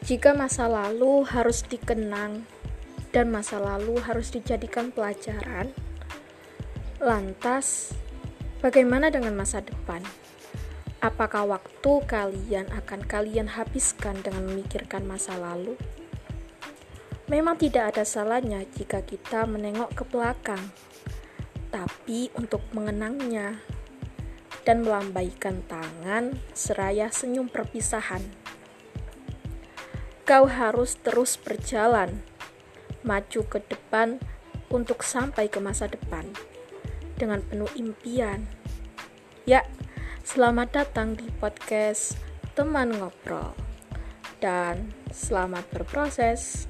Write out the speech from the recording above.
Jika masa lalu harus dikenang dan masa lalu harus dijadikan pelajaran, lantas bagaimana dengan masa depan? Apakah waktu kalian akan kalian habiskan dengan memikirkan masa lalu? Memang tidak ada salahnya jika kita menengok ke belakang, tapi untuk mengenangnya dan melambaikan tangan seraya senyum perpisahan Kau harus terus berjalan, maju ke depan untuk sampai ke masa depan dengan penuh impian. Ya, selamat datang di podcast Teman Ngobrol dan selamat berproses.